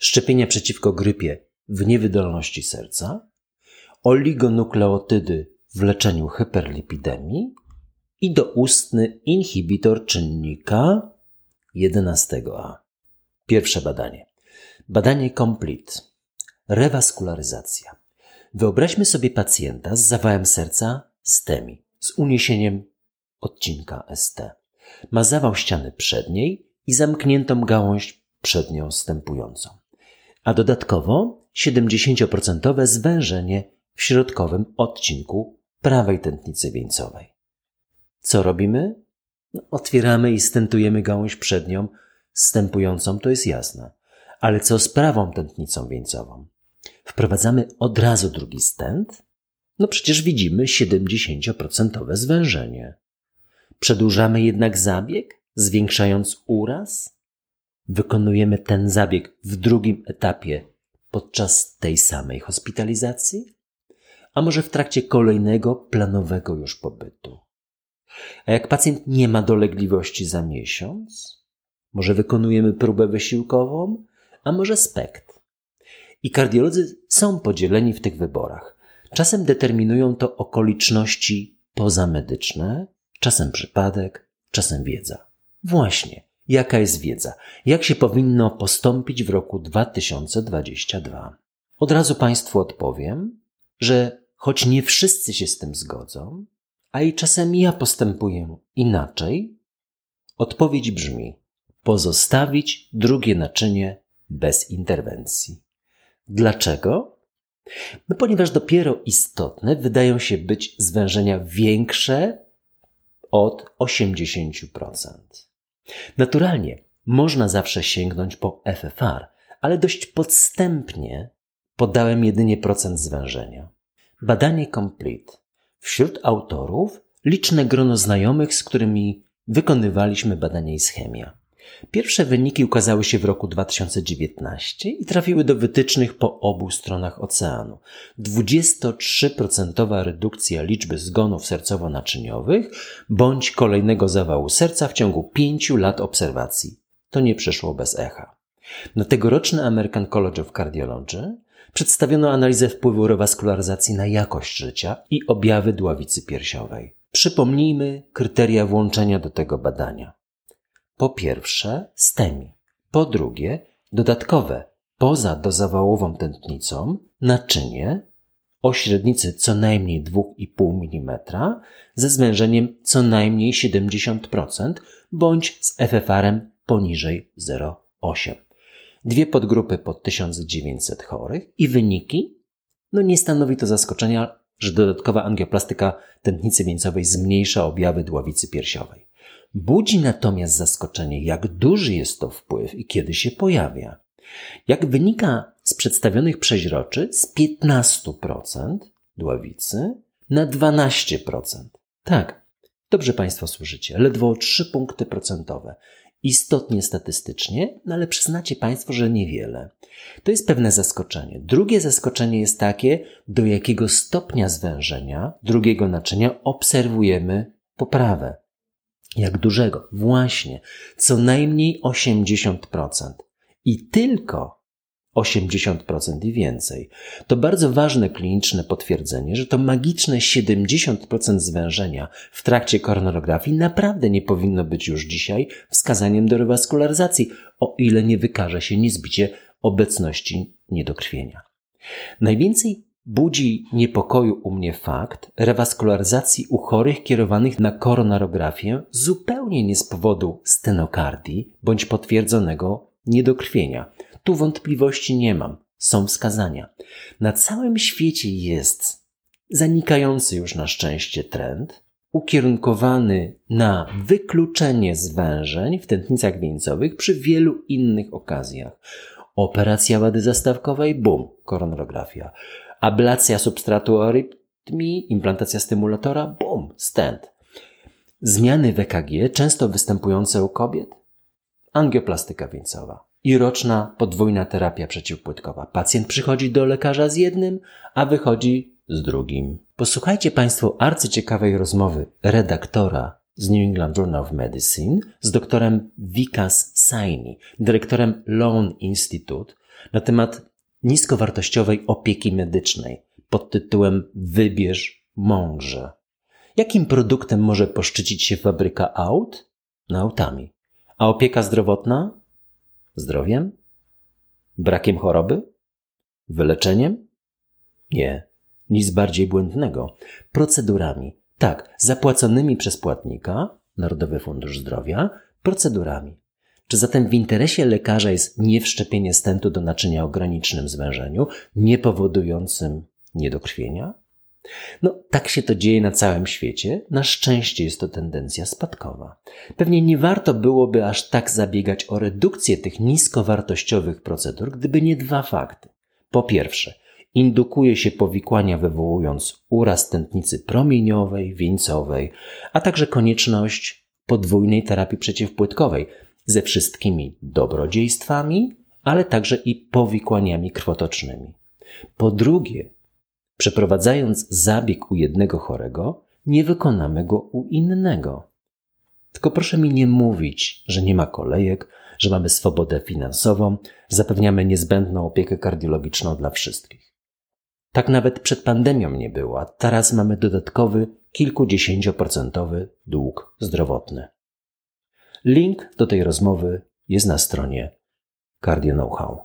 szczepienia przeciwko grypie w niewydolności serca, oligonukleotydy w leczeniu hyperlipidemii i doustny inhibitor czynnika 11a. Pierwsze badanie. Badanie complete. Rewaskularyzacja. Wyobraźmy sobie pacjenta z zawałem serca STEMI, z uniesieniem odcinka ST. Ma zawał ściany przedniej i zamkniętą gałąź przednią stępującą, a dodatkowo 70% zwężenie w środkowym odcinku prawej tętnicy wieńcowej. Co robimy? No, otwieramy i stentujemy gałąź przednią stępującą, to jest jasne. Ale co z prawą tętnicą wieńcową? Wprowadzamy od razu drugi stent? No przecież widzimy 70% zwężenie. Przedłużamy jednak zabieg, zwiększając uraz? Wykonujemy ten zabieg w drugim etapie podczas tej samej hospitalizacji? A może w trakcie kolejnego planowego już pobytu? A jak pacjent nie ma dolegliwości za miesiąc? Może wykonujemy próbę wysiłkową, a może spekt? I kardiolodzy są podzieleni w tych wyborach. Czasem determinują to okoliczności pozamedyczne, czasem przypadek, czasem wiedza. Właśnie, jaka jest wiedza? Jak się powinno postąpić w roku 2022? Od razu Państwu odpowiem, że choć nie wszyscy się z tym zgodzą, a i czasem ja postępuję inaczej, odpowiedź brzmi: pozostawić drugie naczynie bez interwencji. Dlaczego? No ponieważ dopiero istotne wydają się być zwężenia większe od 80%. Naturalnie można zawsze sięgnąć po FFR, ale dość podstępnie podałem jedynie procent zwężenia. Badanie complete. Wśród autorów liczne grono znajomych, z którymi wykonywaliśmy badania ischemia. Pierwsze wyniki ukazały się w roku 2019 i trafiły do wytycznych po obu stronach oceanu. 23% redukcja liczby zgonów sercowo-naczyniowych bądź kolejnego zawału serca w ciągu 5 lat obserwacji. To nie przeszło bez echa. Na tegoroczny American College of Cardiology przedstawiono analizę wpływu rewaskularyzacji na jakość życia i objawy dławicy piersiowej. Przypomnijmy kryteria włączenia do tego badania. Po pierwsze, STEMI. Po drugie, dodatkowe, poza dozawałową tętnicą, naczynie o średnicy co najmniej 2,5 mm ze zwężeniem co najmniej 70% bądź z FFR-em poniżej 0,8. Dwie podgrupy po 1900 chorych i wyniki? No nie stanowi to zaskoczenia, że dodatkowa angioplastyka tętnicy wieńcowej zmniejsza objawy dławicy piersiowej. Budzi natomiast zaskoczenie, jak duży jest to wpływ i kiedy się pojawia. Jak wynika z przedstawionych przeźroczy, z 15% dławicy na 12%. Tak, dobrze Państwo słyszycie, ledwo o 3 punkty procentowe. Istotnie statystycznie, no ale przyznacie Państwo, że niewiele. To jest pewne zaskoczenie. Drugie zaskoczenie jest takie, do jakiego stopnia zwężenia drugiego naczynia obserwujemy poprawę. Jak dużego? Właśnie, co najmniej 80%. I tylko 80% i więcej. To bardzo ważne kliniczne potwierdzenie, że to magiczne 70% zwężenia w trakcie koronarografii naprawdę nie powinno być już dzisiaj wskazaniem do rewaskularyzacji, o ile nie wykaże się niezbicie obecności niedokrwienia. Najwięcej budzi niepokoju u mnie fakt rewaskularyzacji u chorych kierowanych na koronarografię zupełnie nie z powodu stenokardii bądź potwierdzonego niedokrwienia. Tu wątpliwości nie mam, są wskazania. Na całym świecie jest zanikający już na szczęście trend, ukierunkowany na wykluczenie zwężeń w tętnicach wieńcowych przy wielu innych okazjach. Operacja wady zastawkowej, bum, koronografia. Ablacja substratu arytmii, implantacja stymulatora, bum, stent. Zmiany w EKG, często występujące u kobiet, angioplastyka wieńcowa i roczna podwójna terapia przeciwpłytkowa. Pacjent przychodzi do lekarza z jednym, a wychodzi z drugim. Posłuchajcie Państwo arcyciekawej rozmowy redaktora z New England Journal of Medicine z doktorem Vikas Saini, dyrektorem Lone Institute na temat niskowartościowej opieki medycznej pod tytułem Wybierz mądrze. Jakim produktem może poszczycić się fabryka aut? No autami. A opieka zdrowotna? Zdrowiem? Brakiem choroby? Wyleczeniem? Nie, nic bardziej błędnego. Procedurami. Tak, zapłaconymi przez płatnika, Narodowy Fundusz Zdrowia, procedurami. Czy zatem w interesie lekarza jest nie wszczepienie stentu do naczynia o granicznym zwężeniu, nie powodującym niedokrwienia? No, tak się to dzieje na całym świecie. Na szczęście jest to tendencja spadkowa. Pewnie nie warto byłoby aż tak zabiegać o redukcję tych niskowartościowych procedur, gdyby nie dwa fakty. Po pierwsze, indukuje się powikłania wywołując uraz tętnicy promieniowej, wieńcowej, a także konieczność podwójnej terapii przeciwpłytkowej ze wszystkimi dobrodziejstwami, ale także i powikłaniami krwotocznymi. Po drugie, Przeprowadzając zabieg u jednego chorego, nie wykonamy go u innego. Tylko proszę mi nie mówić, że nie ma kolejek, że mamy swobodę finansową, zapewniamy niezbędną opiekę kardiologiczną dla wszystkich. Tak nawet przed pandemią nie było, a teraz mamy dodatkowy kilkudziesięcioprocentowy dług zdrowotny. Link do tej rozmowy jest na stronie Cardio Know-how.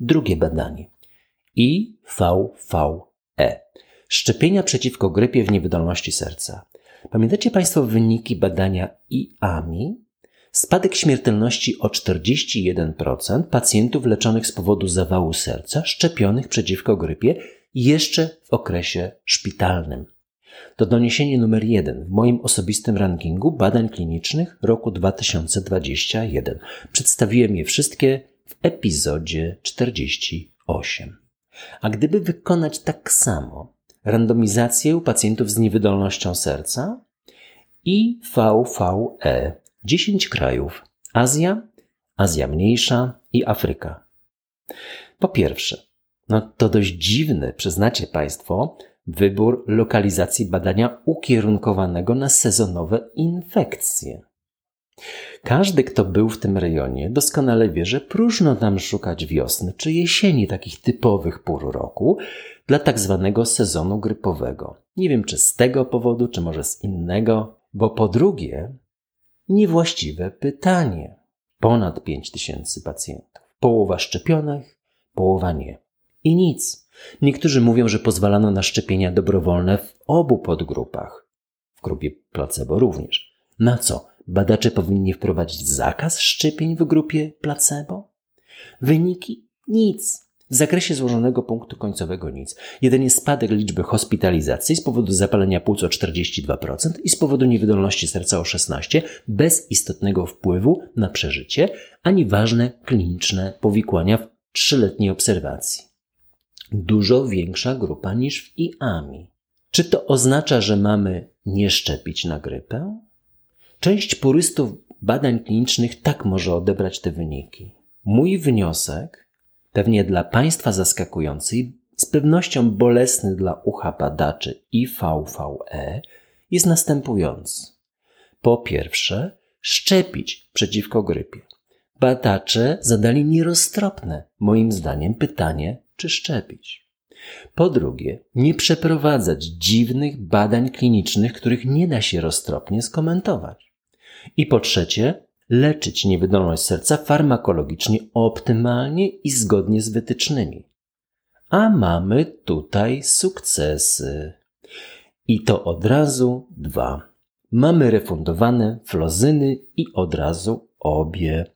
Drugie badanie. IVVE. Szczepienia przeciwko grypie w niewydolności serca. Pamiętacie Państwo wyniki badania IAMI? Spadek śmiertelności o 41% pacjentów leczonych z powodu zawału serca szczepionych przeciwko grypie jeszcze w okresie szpitalnym. To doniesienie numer jeden w moim osobistym rankingu badań klinicznych roku 2021. Przedstawiłem je wszystkie w epizodzie 48. A gdyby wykonać tak samo randomizację u pacjentów z niewydolnością serca i VVE 10 krajów Azja, Azja Mniejsza i Afryka. Po pierwsze, no to dość dziwny, przyznacie Państwo, wybór lokalizacji badania ukierunkowanego na sezonowe infekcje. Każdy, kto był w tym rejonie, doskonale wie, że próżno tam szukać wiosny czy jesieni, takich typowych pór roku, dla tak zwanego sezonu grypowego. Nie wiem, czy z tego powodu, czy może z innego, bo po drugie, niewłaściwe pytanie. Ponad 5 tysięcy pacjentów. Połowa szczepionych, połowa nie. I nic. Niektórzy mówią, że pozwalano na szczepienia dobrowolne w obu podgrupach. W grupie placebo również. Na co? Badacze powinni wprowadzić zakaz szczepień w grupie placebo? Wyniki? Nic. W zakresie złożonego punktu końcowego nic. Jedynie spadek liczby hospitalizacji z powodu zapalenia płuc o 42% i z powodu niewydolności serca o 16% bez istotnego wpływu na przeżycie, ani ważne kliniczne powikłania w trzyletniej obserwacji. Dużo większa grupa niż w IAMI. Czy to oznacza, że mamy nie szczepić na grypę? Część purystów badań klinicznych tak może odebrać te wyniki. Mój wniosek, pewnie dla Państwa zaskakujący i z pewnością bolesny dla ucha badaczy IVVE, jest następujący. Po pierwsze, szczepić przeciwko grypie. Badacze zadali nieroztropne, moim zdaniem, pytanie, czy szczepić. Po drugie, nie przeprowadzać dziwnych badań klinicznych, których nie da się roztropnie skomentować. I po trzecie, leczyć niewydolność serca farmakologicznie optymalnie i zgodnie z wytycznymi. A mamy tutaj sukcesy. I to od razu dwa. Mamy refundowane flozyny i od razu obie.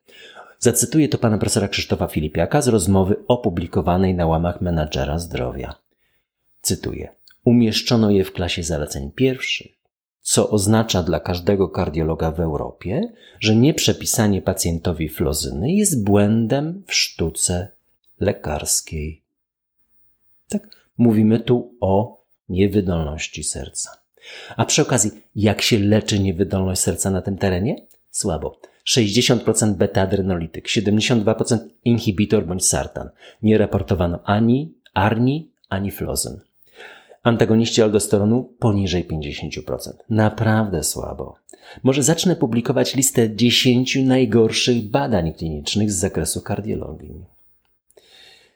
Zacytuję to pana profesora Krzysztofa Filipiaka z rozmowy opublikowanej na łamach menadżera zdrowia. Cytuję. Umieszczono je w klasie zaleceń pierwszych co oznacza dla każdego kardiologa w Europie, że nieprzepisanie pacjentowi flozyny jest błędem w sztuce lekarskiej. Tak, mówimy tu o niewydolności serca. A przy okazji, jak się leczy niewydolność serca na tym terenie? Słabo. 60% beta-adrenolityk, 72% inhibitor bądź sartan. Nie raportowano ani arni, ani flozyn. Antagoniści aldosteronu poniżej 50%. Naprawdę słabo. Może zacznę publikować listę 10 najgorszych badań klinicznych z zakresu kardiologii.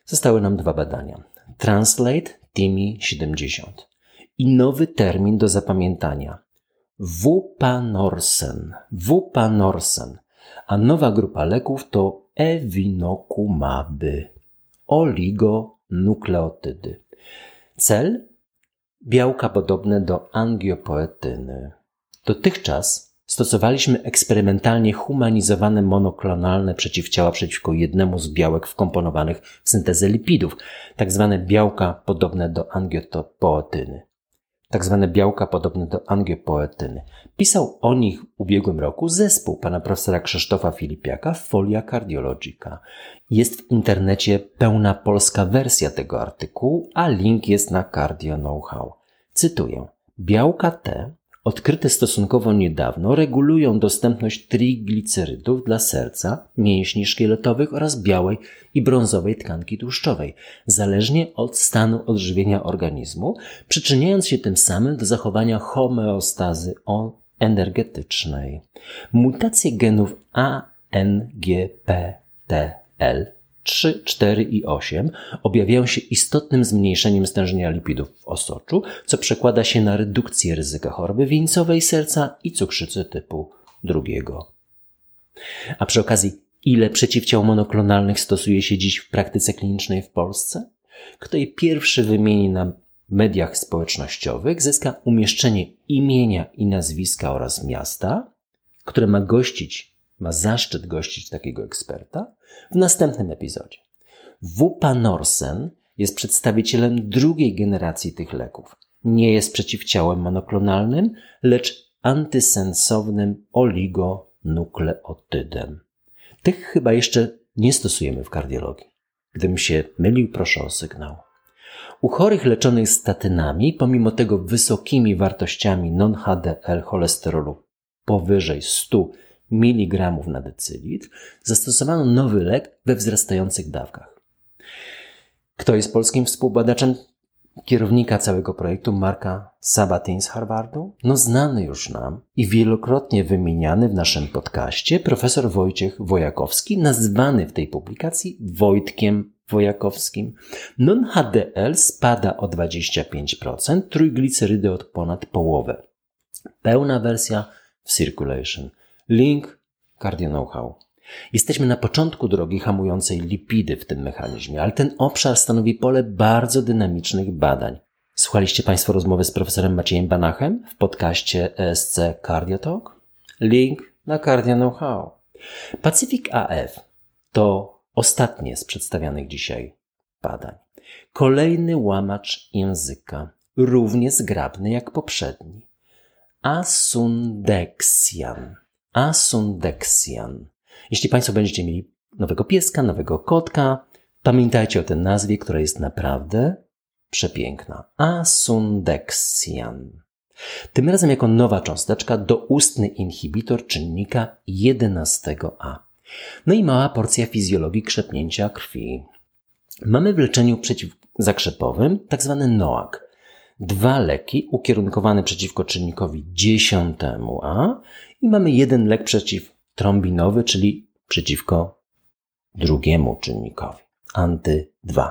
Zostały nam dwa badania. Translate TIMI 70 i nowy termin do zapamiętania. Wupanorsen. Wupanorsen. A nowa grupa leków to ewinokumaby. Oligonukleotydy. Cel? Białka podobne do angiopoetyny. Dotychczas stosowaliśmy eksperymentalnie humanizowane monoklonalne przeciwciała przeciwko jednemu z białek wkomponowanych w syntezę lipidów, tak zwane białka podobne do angiopoetyny tak zwane białka podobne do angiopoetyny. Pisał o nich w ubiegłym roku zespół pana profesora Krzysztofa Filipiaka Folia Cardiologica. Jest w internecie pełna polska wersja tego artykułu, a link jest na Cardio Know-how. Cytuję. Białka T odkryte stosunkowo niedawno, regulują dostępność triglicerydów dla serca, mięśni szkieletowych oraz białej i brązowej tkanki tłuszczowej, zależnie od stanu odżywienia organizmu, przyczyniając się tym samym do zachowania homeostazy energetycznej. Mutacje genów ANGPTL 3, 4 i 8 objawiają się istotnym zmniejszeniem stężenia lipidów w osoczu, co przekłada się na redukcję ryzyka choroby wieńcowej serca i cukrzycy typu drugiego. A przy okazji, ile przeciwciał monoklonalnych stosuje się dziś w praktyce klinicznej w Polsce? Kto je pierwszy wymieni na mediach społecznościowych, zyska umieszczenie imienia i nazwiska oraz miasta, które ma gościć ma zaszczyt gościć takiego eksperta w następnym epizodzie. Wupa Norsen jest przedstawicielem drugiej generacji tych leków. Nie jest przeciwciałem monoklonalnym, lecz antysensownym oligonukleotydem. Tych chyba jeszcze nie stosujemy w kardiologii. Gdybym się mylił, proszę o sygnał. U chorych leczonych statynami, pomimo tego wysokimi wartościami non-HDL cholesterolu powyżej 100 mg na decylitr, zastosowano nowy lek we wzrastających dawkach. Kto jest polskim współbadaczem kierownika całego projektu Marka Sabatin z Harvardu? No znany już nam i wielokrotnie wymieniany w naszym podcaście profesor Wojciech Wojakowski, nazwany w tej publikacji Wojtkiem Wojakowskim. Non-HDL spada o 25%, trójglicerydy od ponad połowę. Pełna wersja w Circulation – Link Cardio Know-how. Jesteśmy na początku drogi hamującej lipidy w tym mechanizmie, ale ten obszar stanowi pole bardzo dynamicznych badań. Słuchaliście Państwo rozmowy z profesorem Maciejem Banachem w podcaście ESC Cardio Talk? Link na Cardio Know-how. Pacific AF to ostatnie z przedstawianych dzisiaj badań. Kolejny łamacz języka, równie zgrabny jak poprzedni. Asundexian Asundexian. Jeśli Państwo będziecie mieli nowego pieska, nowego kotka, pamiętajcie o tej nazwie, która jest naprawdę przepiękna. Asundexian. Tym razem jako nowa cząsteczka doustny inhibitor czynnika 11a. No i mała porcja fizjologii krzepnięcia krwi. Mamy w leczeniu przeciwzakrzepowym tzw. Tak NOAC. Dwa leki ukierunkowane przeciwko czynnikowi 10a i mamy jeden lek przeciwtrombinowy, czyli przeciwko drugiemu czynnikowi, anty-2.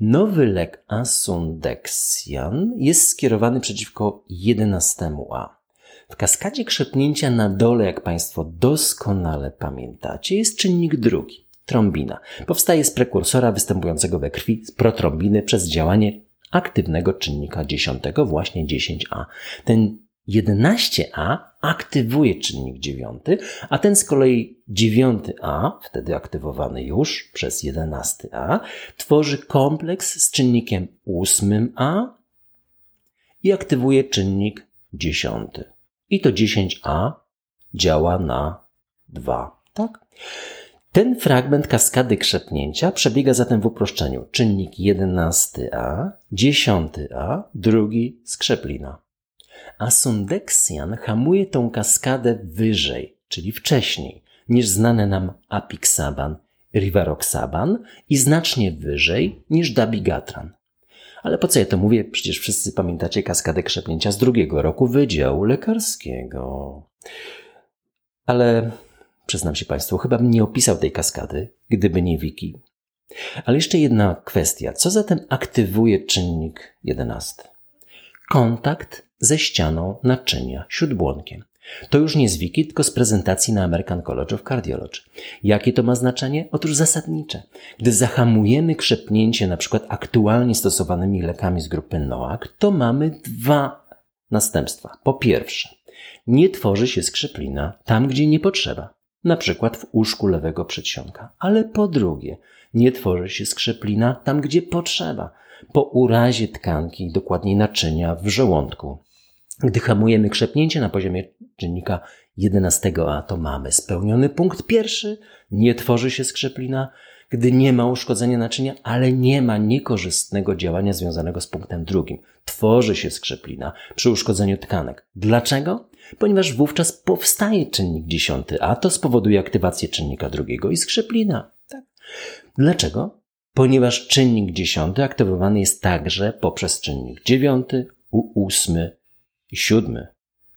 Nowy lek asundexian jest skierowany przeciwko 11a. W kaskadzie krzepnięcia na dole, jak Państwo doskonale pamiętacie, jest czynnik drugi, trombina. Powstaje z prekursora występującego we krwi z protrombiny przez działanie aktywnego czynnika 10, właśnie 10a. Ten 11a aktywuje czynnik 9, a ten z kolei 9a, wtedy aktywowany już przez 11a, tworzy kompleks z czynnikiem 8a i aktywuje czynnik dziesiąty. I to 10a działa na 2, tak? Ten fragment kaskady krzepnięcia przebiega zatem w uproszczeniu. Czynnik 11a, 10a, drugi skrzeplina. A Sundexian hamuje tą kaskadę wyżej, czyli wcześniej, niż znane nam apixaban, rivaroxaban i znacznie wyżej niż dabigatran. Ale po co ja to mówię? Przecież wszyscy pamiętacie kaskadę krzepnięcia z drugiego roku Wydziału Lekarskiego. Ale przyznam się Państwu, chyba bym nie opisał tej kaskady, gdyby nie Wiki. Ale jeszcze jedna kwestia. Co zatem aktywuje czynnik jedenasty? Kontakt ze ścianą naczynia śródbłonkiem. To już nie z wiki, tylko z prezentacji na American College of Cardiology. Jakie to ma znaczenie? Otóż zasadnicze. Gdy zahamujemy krzepnięcie na przykład aktualnie stosowanymi lekami z grupy NOAC, to mamy dwa następstwa. Po pierwsze, nie tworzy się skrzeplina tam, gdzie nie potrzeba, na przykład w uszku lewego przedsionka. Ale po drugie, nie tworzy się skrzeplina tam, gdzie potrzeba, po urazie tkanki, dokładniej naczynia w żołądku. Gdy hamujemy krzepnięcie na poziomie czynnika 11a, to mamy spełniony punkt pierwszy, nie tworzy się skrzeplina, gdy nie ma uszkodzenia naczynia, ale nie ma niekorzystnego działania związanego z punktem drugim. Tworzy się skrzeplina przy uszkodzeniu tkanek. Dlaczego? Ponieważ wówczas powstaje czynnik 10a, to spowoduje aktywację czynnika drugiego i skrzeplina. Tak. Dlaczego? Ponieważ czynnik 10 aktywowany jest także poprzez czynnik 9, 8 i 7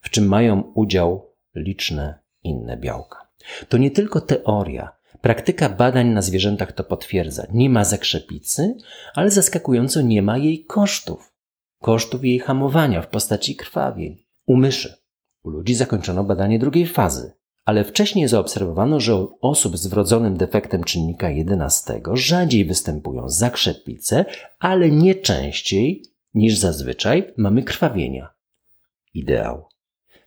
w czym mają udział liczne inne białka. To nie tylko teoria. Praktyka badań na zwierzętach to potwierdza. Nie ma zakrzepicy, ale zaskakująco nie ma jej kosztów. Kosztów jej hamowania w postaci krwawień. U myszy. U ludzi zakończono badanie drugiej fazy, ale wcześniej zaobserwowano, że u osób z wrodzonym defektem czynnika 11 rzadziej występują zakrzepice, ale nie częściej niż zazwyczaj mamy krwawienia. Ideał.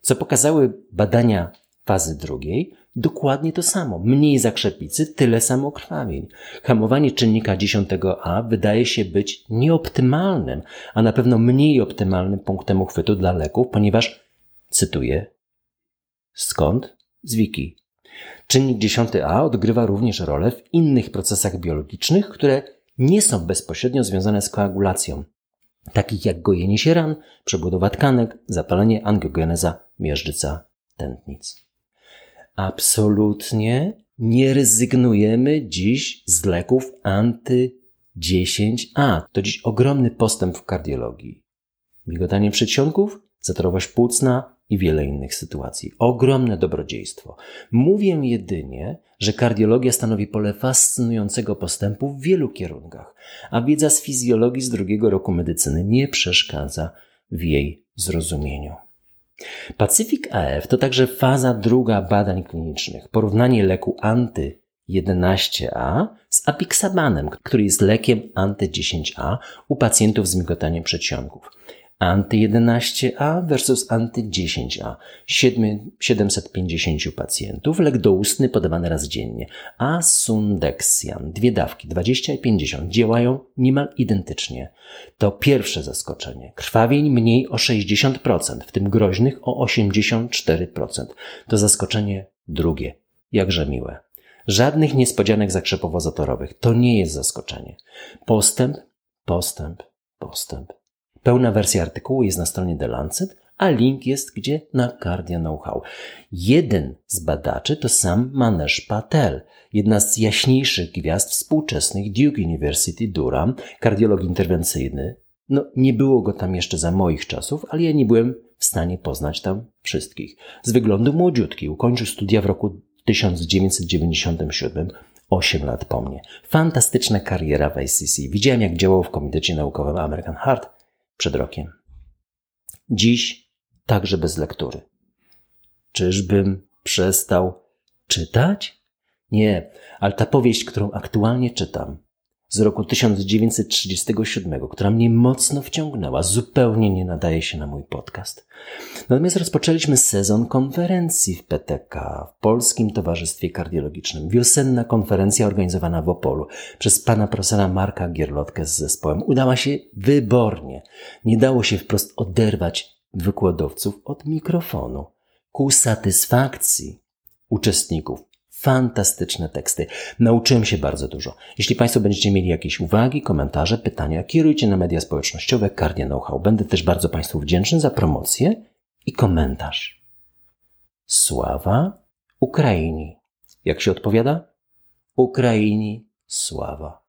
Co pokazały badania fazy drugiej, dokładnie to samo. Mniej zakrzepicy, tyle samo krwawień. Hamowanie czynnika 10a wydaje się być nieoptymalnym, a na pewno mniej optymalnym punktem uchwytu dla leków, ponieważ, cytuję, skąd? Z wiki. Czynnik 10a odgrywa również rolę w innych procesach biologicznych, które nie są bezpośrednio związane z koagulacją, takich jak gojenie się ran, przebudowa tkanek, zapalenie, angiogeneza, miażdżyca tętnic. Absolutnie nie rezygnujemy dziś z leków anty-10A. To dziś ogromny postęp w kardiologii. Migotanie przedsionków, zatorowość płucna i wiele innych sytuacji. Ogromne dobrodziejstwo. Mówię jedynie, że kardiologia stanowi pole fascynującego postępu w wielu kierunkach, a wiedza z fizjologii z drugiego roku medycyny nie przeszkadza w jej zrozumieniu. Pacyfik AF to także faza druga badań klinicznych. Porównanie leku anty-11A z apixabanem, który jest lekiem anty-10A u pacjentów z migotaniem przedsionków anty-11A versus anty-10A. 750 pacjentów, lek doustny podawany raz dziennie. A sundexian, dwie dawki, 20 i 50, działają niemal identycznie. To pierwsze zaskoczenie. Krwawień mniej o 60%, w tym groźnych o 84%. To zaskoczenie drugie. Jakże miłe. Żadnych niespodzianek zakrzepowo-zatorowych. To nie jest zaskoczenie. Postęp, postęp, postęp. Pełna wersja artykułu jest na stronie The Lancet, a link jest gdzie? Na Cardia Know-how. Jeden z badaczy to sam Manesh Patel, jedna z jaśniejszych gwiazd współczesnych Duke University Durham, kardiolog interwencyjny. No, nie było go tam jeszcze za moich czasów, ale ja nie byłem w stanie poznać tam wszystkich. Z wyglądu młodziutki, ukończył studia w roku 1997, 8 lat po mnie. Fantastyczna kariera w ACC. Widziałem, jak działał w Komitecie Naukowym American Heart przed rokiem. Dziś także bez lektury. Czyżbym przestał czytać? Nie, ale ta powieść, którą aktualnie czytam, z roku 1937, która mnie mocno wciągnęła, zupełnie nie nadaje się na mój podcast. Natomiast rozpoczęliśmy sezon konferencji w PTK, w Polskim Towarzystwie Kardiologicznym. Wiosenna konferencja organizowana w Opolu przez pana profesora Marka Gierlotkę z zespołem udała się wybornie. Nie dało się wprost oderwać wykładowców od mikrofonu ku satysfakcji uczestników. Fantastyczne teksty. Nauczyłem się bardzo dużo. Jeśli Państwo będziecie mieli jakieś uwagi, komentarze, pytania, kierujcie na media społecznościowe Kardia Know-how. Będę też bardzo Państwu wdzięczny za promocję i komentarz. Sława Ukrainii. Jak się odpowiada? Ukrainii sława.